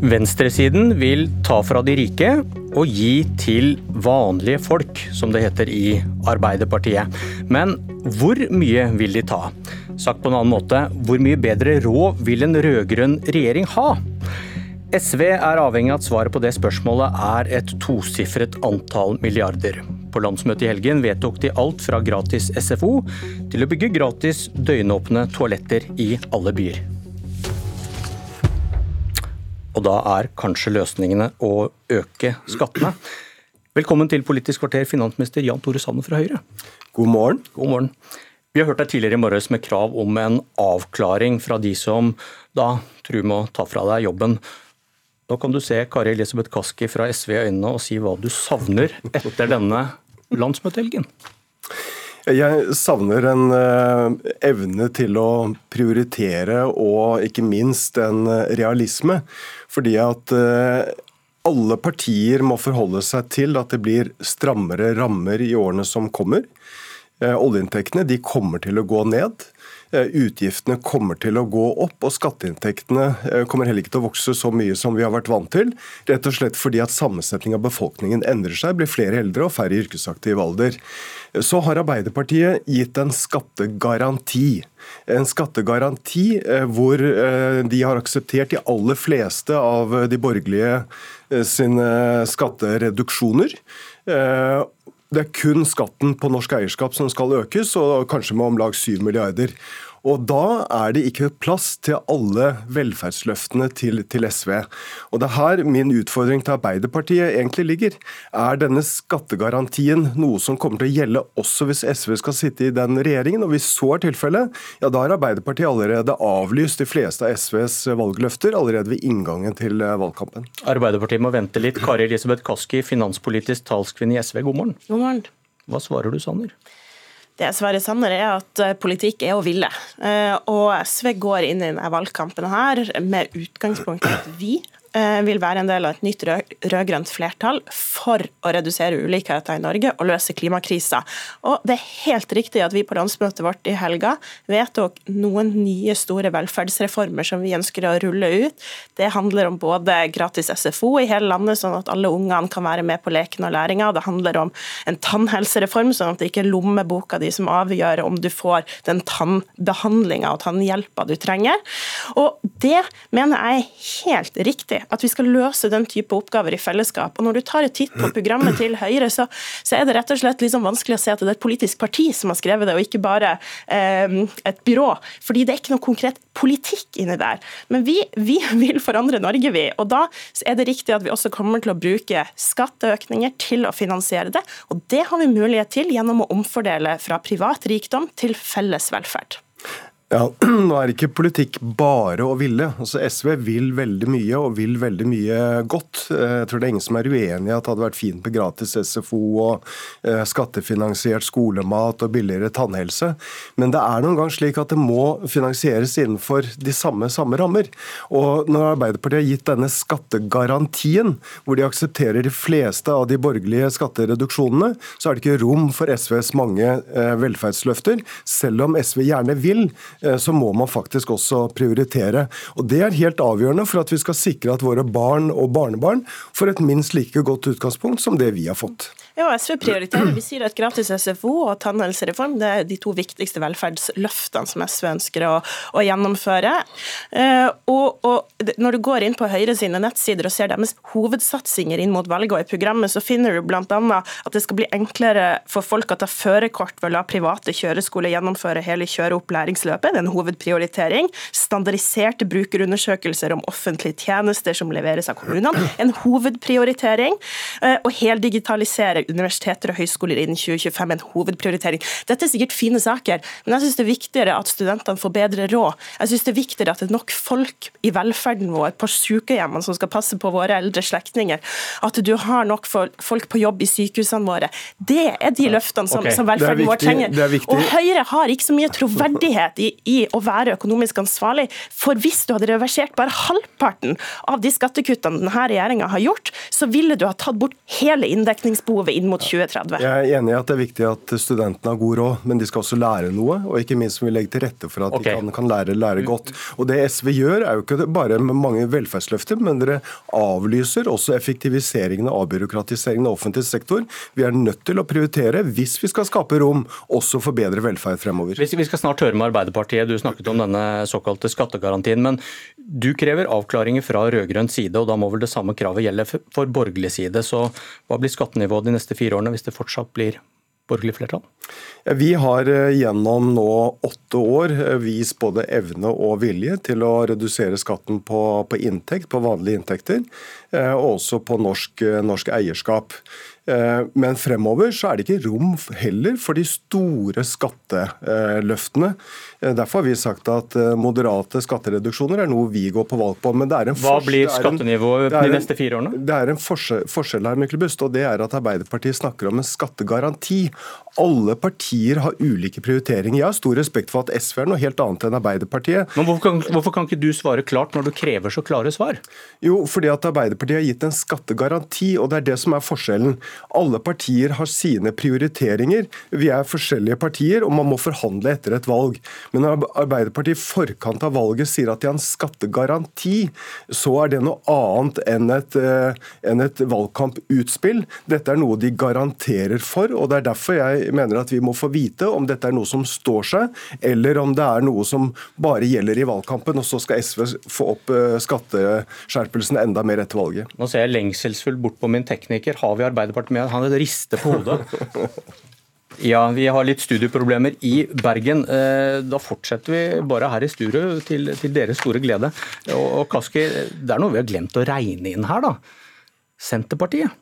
Venstresiden vil ta fra de rike og gi til vanlige folk, som det heter i Arbeiderpartiet. Men hvor mye vil de ta? Sagt på en annen måte, hvor mye bedre råd vil en rød-grønn regjering ha? SV er avhengig av at svaret på det spørsmålet er et tosifret antall milliarder. På landsmøtet i helgen vedtok de alt fra gratis SFO til å bygge gratis døgnåpne toaletter i alle byer. Og da er kanskje løsningene å øke skattene. Velkommen til Politisk kvarter, finansminister Jan Tore Sanner fra Høyre. God morgen. God morgen. Vi har hørt deg tidligere i morges med krav om en avklaring fra de som da med å ta fra deg jobben. Nå kan du se Kari Elisabeth Kaski fra SV i øynene og si hva du savner etter denne landsmøtehelgen. Jeg savner en uh, evne til å prioritere og ikke minst en uh, realisme. Fordi at uh, alle partier må forholde seg til at det blir strammere rammer i årene som kommer. Oljeinntektene de kommer til å gå ned. Eh, utgiftene kommer til å gå opp, og skatteinntektene eh, kommer heller ikke til å vokse så mye som vi har vært vant til. Rett og slett fordi at sammensetningen av befolkningen endrer seg, blir flere eldre og færre i yrkesaktiv alder. Så har Arbeiderpartiet gitt en skattegaranti. En skattegaranti eh, hvor de har akseptert de aller fleste av de borgerlige sine skattereduksjoner. Det er kun skatten på norsk eierskap som skal økes, og kanskje med om lag 7 milliarder. Og Da er det ikke plass til alle velferdsløftene til, til, SV. Og Det er her min utfordring til Arbeiderpartiet egentlig ligger. Er denne skattegarantien noe som kommer til å gjelde også hvis SV skal sitte i den regjeringen? Og Hvis så er tilfellet, ja da har Arbeiderpartiet allerede avlyst de fleste av SVs valgløfter allerede ved inngangen til eh, valgkampen. Arbeiderpartiet må vente litt. Kari Elisabeth Kaski, finanspolitisk talskvinne i SV, god morgen. God morgen. Hva svarer du, Sanner? Det Sverre Sanner er at eh, politikk er å ville. Eh, og SV går inn i denne valgkampen her med utgangspunkt i at vi vil være en del av et nytt rød-grønt flertall for å redusere ulikheter i Norge og løse klimakrisa. Og det er helt riktig at vi på landsmøtet vårt i helga vedtok noen nye store velferdsreformer som vi ønsker å rulle ut. Det handler om både gratis SFO i hele landet, sånn at alle ungene kan være med på leken og læringa. Det handler om en tannhelsereform, sånn at det ikke er lommeboka di som avgjør om du får den tannbehandlinga og tannhjelpa du trenger. Og det mener jeg er helt riktig at vi skal løse den type oppgaver i fellesskap. Og Når du tar et titt på programmet til Høyre, så, så er det rett og slett liksom vanskelig å se at det er et politisk parti som har skrevet det, og ikke bare eh, et byrå. Fordi det er ikke noe konkret politikk inni der. Men vi, vi vil forandre Norge, vi. Og da er det riktig at vi også kommer til å bruke skatteøkninger til å finansiere det. Og det har vi mulighet til gjennom å omfordele fra privat rikdom til felles velferd. Ja, Nå er ikke politikk bare å ville. Altså, SV vil veldig mye og vil veldig mye godt. Jeg tror det er ingen som er uenig i at det hadde vært fint med gratis SFO og eh, skattefinansiert skolemat og billigere tannhelse. Men det er noen gang slik at det må finansieres innenfor de samme, samme rammer. Og når Arbeiderpartiet har gitt denne skattegarantien, hvor de aksepterer de fleste av de borgerlige skattereduksjonene, så er det ikke rom for SVs mange eh, velferdsløfter, selv om SV gjerne vil Eh, så må man faktisk også prioritere. Og Det er helt avgjørende for at vi skal sikre at våre barn og barnebarn får et minst like godt utgangspunkt som det vi har fått. Ja, SV prioriterer. Vi sier at gratis SFO og tannhelsereform det er de to viktigste velferdsløftene som SV ønsker å, å gjennomføre. Eh, og, og, Når du går inn på Høyre sine nettsider og ser deres hovedsatsinger inn mot valget og i programmet, så finner du bl.a. at det skal bli enklere for folk å ta førerkort ved å la private kjøreskoler gjennomføre hele kjøreopplæringsløpet. Det er en hovedprioritering. Standardiserte brukerundersøkelser om offentlige tjenester som leveres av kommunene. En hovedprioritering. Eh, og heldigitalisere universiteter og høyskoler innen 2025 en hovedprioritering. Dette er sikkert fine saker, men jeg syns det er viktigere at studentene får bedre råd. Jeg syns det er viktigere at det er nok folk i velferden vår, på sykehjemmene som skal passe på våre eldre slektninger, at du har nok folk på jobb i sykehusene våre. Det er de løftene som, okay. som velferden vår trenger. Og Høyre har ikke så mye troverdighet i, i å være økonomisk ansvarlig, for hvis du hadde reversert bare halvparten av de skattekuttene denne regjeringa har gjort, så ville du ha tatt bort hele inndekningsbehovet inn mot 2030. Jeg er enig i at det er viktig at studentene har god råd, men de skal også lære noe. Og ikke minst må vi legge til rette for at okay. de kan, kan, lære, lære godt. Og Det SV gjør, er jo ikke bare med mange velferdsløfter, men dere avlyser også effektiviseringen og avbyråkratiseringen av offentlig sektor. Vi er nødt til å prioritere hvis vi skal skape rom også for bedre velferd fremover. Vi skal snart høre med Arbeiderpartiet. Du snakket om denne såkalte skattegarantien. Men du krever avklaringer fra rød-grønn side, og da må vel det samme kravet gjelde for borgerlig side. Så hva blir skattenivået de neste fire årene hvis det fortsatt blir borgerlig flertall? Vi har eh, gjennom nå åtte år eh, vist både evne og vilje til å redusere skatten på, på inntekt, på vanlige inntekter, eh, og også på norsk, norsk eierskap. Men fremover så er det ikke rom heller for de store skatteløftene. Eh, derfor har vi sagt at eh, moderate skattereduksjoner er noe vi går på valg på. Men det er en Hva blir skattenivået de neste fire årene? Det er en forskjell, forskjell her, Myklebust, og det er at Arbeiderpartiet snakker om en skattegaranti. Alle partier har ulike prioriteringer. Jeg har stor respekt for at SV er noe helt annet enn Arbeiderpartiet. Men hvorfor kan, hvorfor kan ikke du svare klart når du krever så klare svar? Jo, fordi at Arbeiderpartiet har gitt en skattegaranti, og det er det som er forskjellen. Alle partier har sine prioriteringer. Vi er forskjellige partier, og man må forhandle etter et valg. Men når Arbeiderpartiet i forkant av valget sier at de har en skattegaranti, så er det noe annet enn et, eh, enn et valgkamputspill. Dette er noe de garanterer for, og det er derfor jeg mener at vi må få vite om dette er noe som står seg, eller om det er noe som bare gjelder i valgkampen, og så skal SV få opp eh, skatteskjerpelsen enda mer etter valget. Nå ser jeg lengselsfullt bort på min tekniker. Har vi Arbeiderpartiet med? Han rister på hodet. Ja, vi har litt studieproblemer i Bergen. Eh, da fortsetter vi bare her i studio, til, til deres store glede. Og Kaski, det er noe vi har glemt å regne inn her, da. Senterpartiet.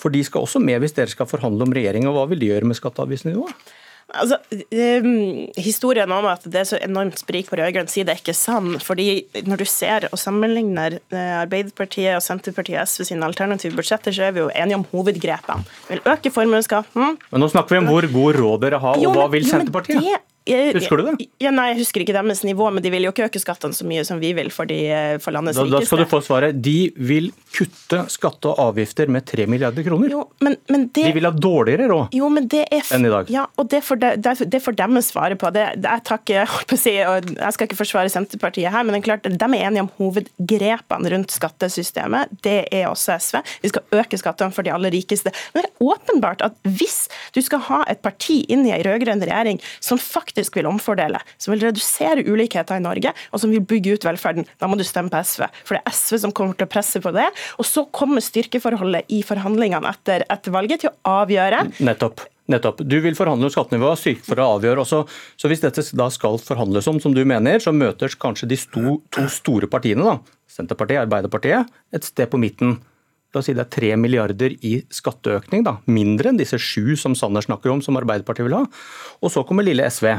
For de skal også med hvis dere skal forhandle om regjering. Og hva vil de gjøre med skatteavgiftsnivået? Altså, um, Historien om at det er så enormt sprik på rød-grønn side, er ikke sann. fordi Når du ser og sammenligner eh, Arbeiderpartiet, og Senterpartiet og SV sine alternative budsjetter, så er vi jo enige om hovedgrepene. Vi vil øke formuesskatten. Men nå snakker vi om hvor god råd dere har, og hva vil Senterpartiet? Husker du det? Ja, nei, Jeg husker ikke deres nivå, men de vil jo ikke øke skattene så mye som vi vil for, de, for landets da, rikeste. Da skal du få svaret. De vil kutte skatte og avgifter med 3 milliarder kroner. Jo, men, men det, de vil ha dårligere råd jo, men det er, enn i dag. Ja, og det får, de, det dem svare på. Det, jeg, takker, jeg, skal ikke forsvare Senterpartiet her, men det er klart, de er enige om hovedgrepene rundt skattesystemet. Det er også SV. Vi skal øke skattene for de aller rikeste. Men det er åpenbart at hvis du skal ha et parti inn i en rød-grønn regjering som faktisk faktisk vil omfordele, som vil redusere ulikheter i Norge, og som vil bygge ut velferden, da må du stemme på SV. For det er SV som kommer til å presse på det. Og så kommer styrkeforholdet i forhandlingene etter, etter valget til å avgjøre. Nettopp. Nettopp. Du vil forhandle om skattenivået, styrke for å avgjøre også. Så hvis dette da skal forhandles om, som du mener, så møtes kanskje de sto, to store partiene, da, Senterpartiet, Arbeiderpartiet, et sted på midten. La oss si det er 3 milliarder i skatteøkning, da. mindre enn disse sju som Sanner snakker om, som Arbeiderpartiet vil ha. Og så kommer lille SV.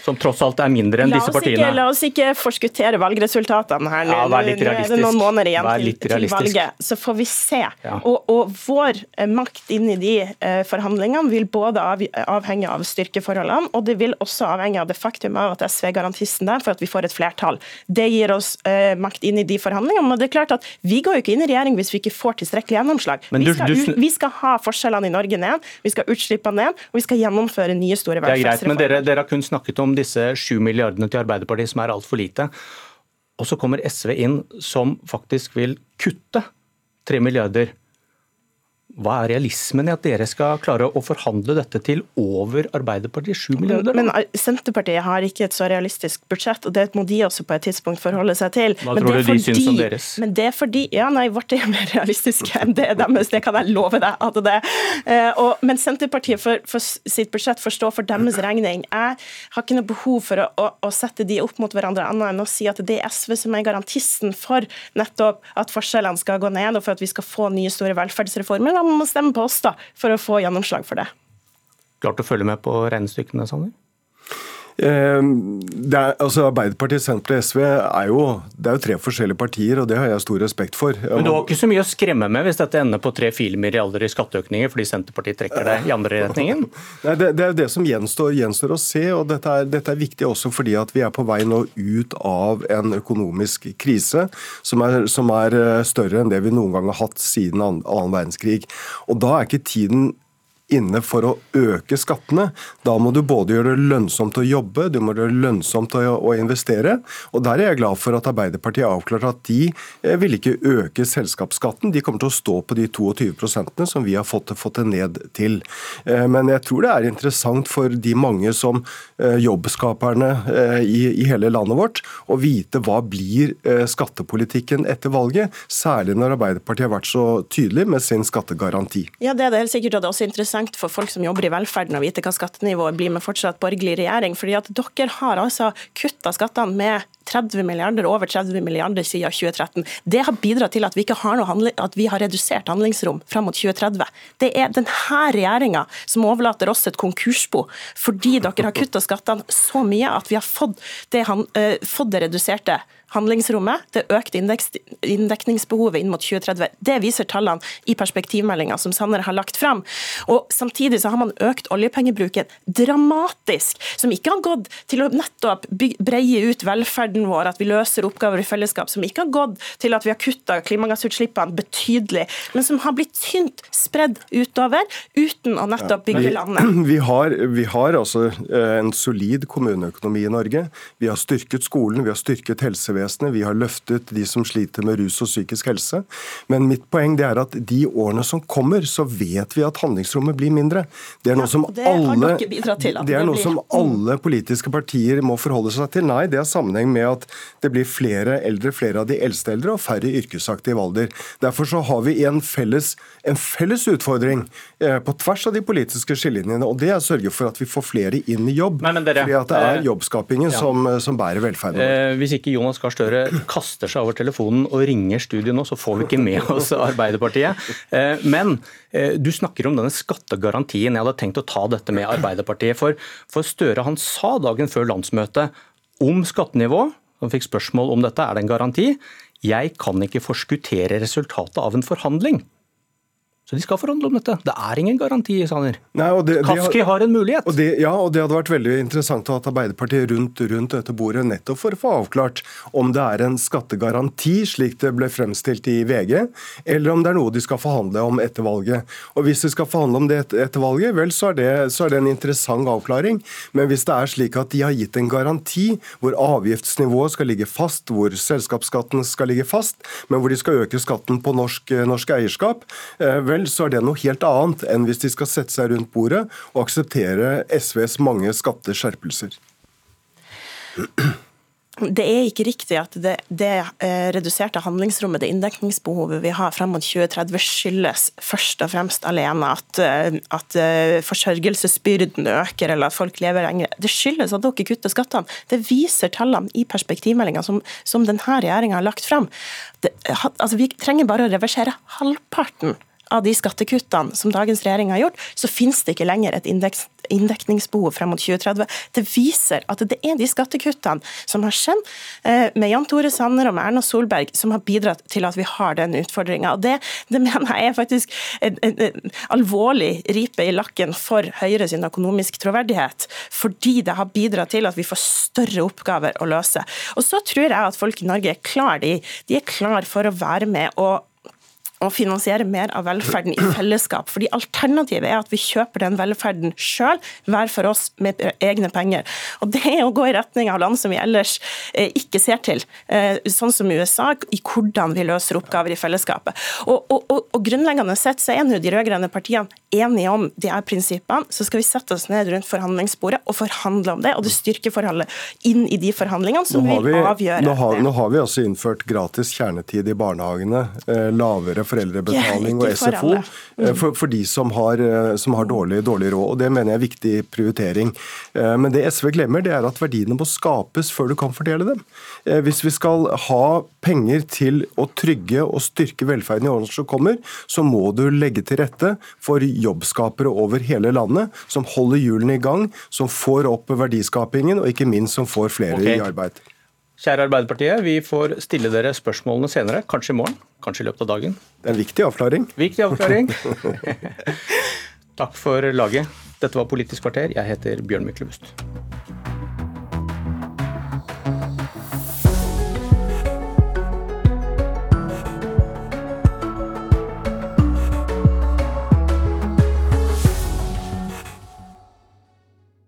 Som tross alt er mindre enn disse partiene. Ikke, la oss ikke forskuttere valgresultatene her. Ja, vær litt realistisk. Det er noen måneder igjen til, til, valget, så får vi se. Ja. Og, og, vår eh, makt inn i de eh, forhandlingene vil både av, avhenge av styrkeforholdene, og det vil også avhenge av det faktum av at SV er garantisten der for at vi får et flertall. Det gir oss eh, makt inn i de forhandlingene. Men det er klart at vi går jo ikke inn i regjering hvis vi ikke får tilstrekkelig gjennomslag. Du, vi, skal, du, vi, skal, ha forskjellene i Norge ned, vi skal utslippene ned, og vi skal gjennomføre nye store velferdsreformer. Det er greit, men dere, dere har kun snakket om disse sju milliardene til Arbeiderpartiet, som er altfor lite. Og så kommer SV inn som faktisk vil kutte tre milliarder hva er realismen i at dere skal klare å forhandle dette til over Arbeiderpartiet 7 milliarder? Men eh, Senterpartiet har ikke et så realistisk budsjett, og det må de også på et tidspunkt forholde seg til. Hva men tror du de syns om deres? Men det er fordi Ja, nei, vårt er mer realistisk enn det deres, det kan jeg love deg at det er. Og, men Senterpartiet for, for, sitt budsjett får stå for deres regning. Jeg har ikke noe behov for å, å, å sette de opp mot hverandre, annet enn å si at det er SV som er garantisten for nettopp at forskjellene skal gå ned, og for at vi skal få nye store velferdsreformer da må stemme på oss da, for å få gjennomslag for det. Klart å følge med på regnestykkene, Sanner? Eh, er, altså Arbeiderpartiet, Senterpartiet og SV er jo, det er jo tre forskjellige partier, og det har jeg stor respekt for. Men du har ikke så mye å skremme med hvis dette ender på tre filmer i alder i skatteøkninger fordi Senterpartiet trekker det i andre retningen? Nei, det, det, er det som gjenstår, gjenstår å se, og dette er, dette er, viktig også fordi at vi er på vei nå ut av en økonomisk krise som er, som er eh, større enn det vi noen gang har hatt siden annen verdenskrig. Og Da er ikke tiden inne for å øke skattene. Da må du både gjøre det lønnsomt å jobbe, du må gjøre det lønnsomt å, å investere. Og Der er jeg glad for at Arbeiderpartiet har avklart at de eh, vil ikke øke selskapsskatten. De kommer til å stå på de 22% som vi har fått, fått det ned til. Eh, men jeg tror det er interessant for de mange som eh, jobbskaperne i, i hele landet vårt å vite hva blir skattepolitikken etter valget, særlig når Arbeiderpartiet har vært så tydelig med sin skattegaranti. Ja, det er det helt sikkert, og det er også interessant for folk som jobber i velferden å vite hva skattenivået blir med fortsatt borgerlig regjering. fordi at dere har altså kutta skattene med 30 milliarder, over 30 milliarder siden 2013. Det har bidratt til at vi, har, handling, at vi har redusert handlingsrom fram mot 2030. Det er denne regjeringa som overlater oss et konkursbo, fordi dere har kutta skattene så mye at vi har fått det, uh, fått det reduserte handlingsrommet, det økte inndekningsbehovet inn mot 2030. Det viser tallene i perspektivmeldinga som Sanner har lagt fram. Og Samtidig så har man økt oljepengebruken dramatisk, som ikke har gått til å nettopp breie ut velferden vår, at vi løser oppgaver i fellesskap, som ikke har gått til at vi har kutta klimagassutslippene betydelig, men som har blitt tynt spredd utover, uten å nettopp bygge landet. Vi har, vi har altså eh, en solid kommuneøkonomi i Norge. Vi har styrket skolen, vi har styrket helsevesenet vi har løftet de som sliter med rus og psykisk helse. Men mitt poeng det er at de årene som kommer, så vet vi at handlingsrommet blir mindre. Det er noe, som, alle, det er noe som alle politiske partier må forholde seg til. Nei, det har sammenheng med at det blir flere eldre, flere av de eldste eldre og færre yrkesaktive alder. Derfor så har vi en felles, en felles utfordring eh, på tvers av de politiske skillelinjene, og det er å sørge for at vi får flere inn i jobb. Nei, dere, fordi at det er eh, jobbskapingen ja. som, som, bærer velferden. Eh, hvis ikke Jonas Gahr Støre kaster seg over telefonen og ringer studio nå, så får vi ikke med oss Arbeiderpartiet. Eh, men du snakker om denne skattegarantien. Jeg hadde tenkt å ta dette med Arbeiderpartiet. For, for Støre han sa dagen før landsmøtet om skattenivå, han fikk spørsmål om dette, er det en garanti? Jeg kan ikke forskuttere resultatet av en forhandling. Så de skal forhandle om dette. Det er ingen garanti, Sanner. Kaski har en mulighet. Og det, ja, og det hadde vært veldig interessant å ha Arbeiderpartiet rundt, rundt, dette bordet nettopp for å få avklart om det er en skattegaranti, slik det ble fremstilt i VG, eller om det er noe de skal forhandle om etter valget. Og Hvis de skal forhandle om det etter valget, vel, så er det, så er det en interessant avklaring. Men hvis det er slik at de har gitt en garanti hvor avgiftsnivået skal ligge fast, hvor selskapsskatten skal ligge fast, men hvor de skal øke skatten på norsk, norsk eierskap, eh, vel, vel, så er det noe helt annet enn hvis de skal sette seg rundt bordet og akseptere SVs mange skatteskjerpelser. Det er ikke riktig at det, det eh, reduserte handlingsrommet, det inndekningsbehovet vi har frem mot 2030, skyldes først og fremst alene at, eh, at eh, forsørgelsesbyrden øker eller at folk lever lenger. Det skyldes at dere kutter skattene. Det viser tallene i perspektivmeldinga som, som denne regjeringa har lagt frem. Det, altså, vi trenger bare å reversere halvparten av de skattekuttene som dagens regjering har gjort, så finnes det ikke lenger et indeks, inndekningsbehov frem mot 2030. Det viser at det er de skattekuttene som har skjedd eh, med Jan Tore Sanner og med Erna Solberg, som har bidratt til at vi har den utfordringa. Det, det mener jeg er faktisk en, en, en, alvorlig ripe i lakken for Høyre sin økonomisk troverdighet, fordi det har bidratt til at vi får større oppgaver å løse. Og så tror jeg at folk i Norge er klar, de, de er klar for å være med og å finansiere mer av velferden i fellesskap. Fordi Alternativet er at vi kjøper den velferden sjøl, hver for oss med egne penger. Og Det er å gå i retning av land som vi ellers eh, ikke ser til, eh, sånn som USA, i hvordan vi løser oppgaver i fellesskapet. Og, og, og, og Grunnleggende sett så er nå de rød-grønne partiene enige om de her prinsippene. Så skal vi sette oss ned rundt forhandlingsbordet og forhandle om det, og det styrkeforholdet inn i de forhandlingene som vil avgjøre nå har, nå har vi også innført gratis kjernetid i barnehagene, eh, lavere foreldrebetaling og SFO for, mm. for, for, de som har, eh, som har dårlig, dårlig, råd. og Det mener jeg er viktig prioritering. Eh, men det SV glemmer, det er at verdiene må skapes før du kan fordele dem. Eh, hvis vi skal ha penger til å trygge og styrke velferden i årene som kommer, så må du legge til rette for jobbskapere over hele landet, som holder hjulene i gang, som får opp verdiskapingen, og ikke minst som får flere okay. i arbeid. Kjære Arbeiderpartiet, vi får stille dere spørsmålene senere, kanskje i morgen, kanskje i løpet av dagen. Det er en viktig avklaring. Viktig avklaring. Takk for laget. Dette var Politisk kvarter. Jeg heter Bjørn Myklebust.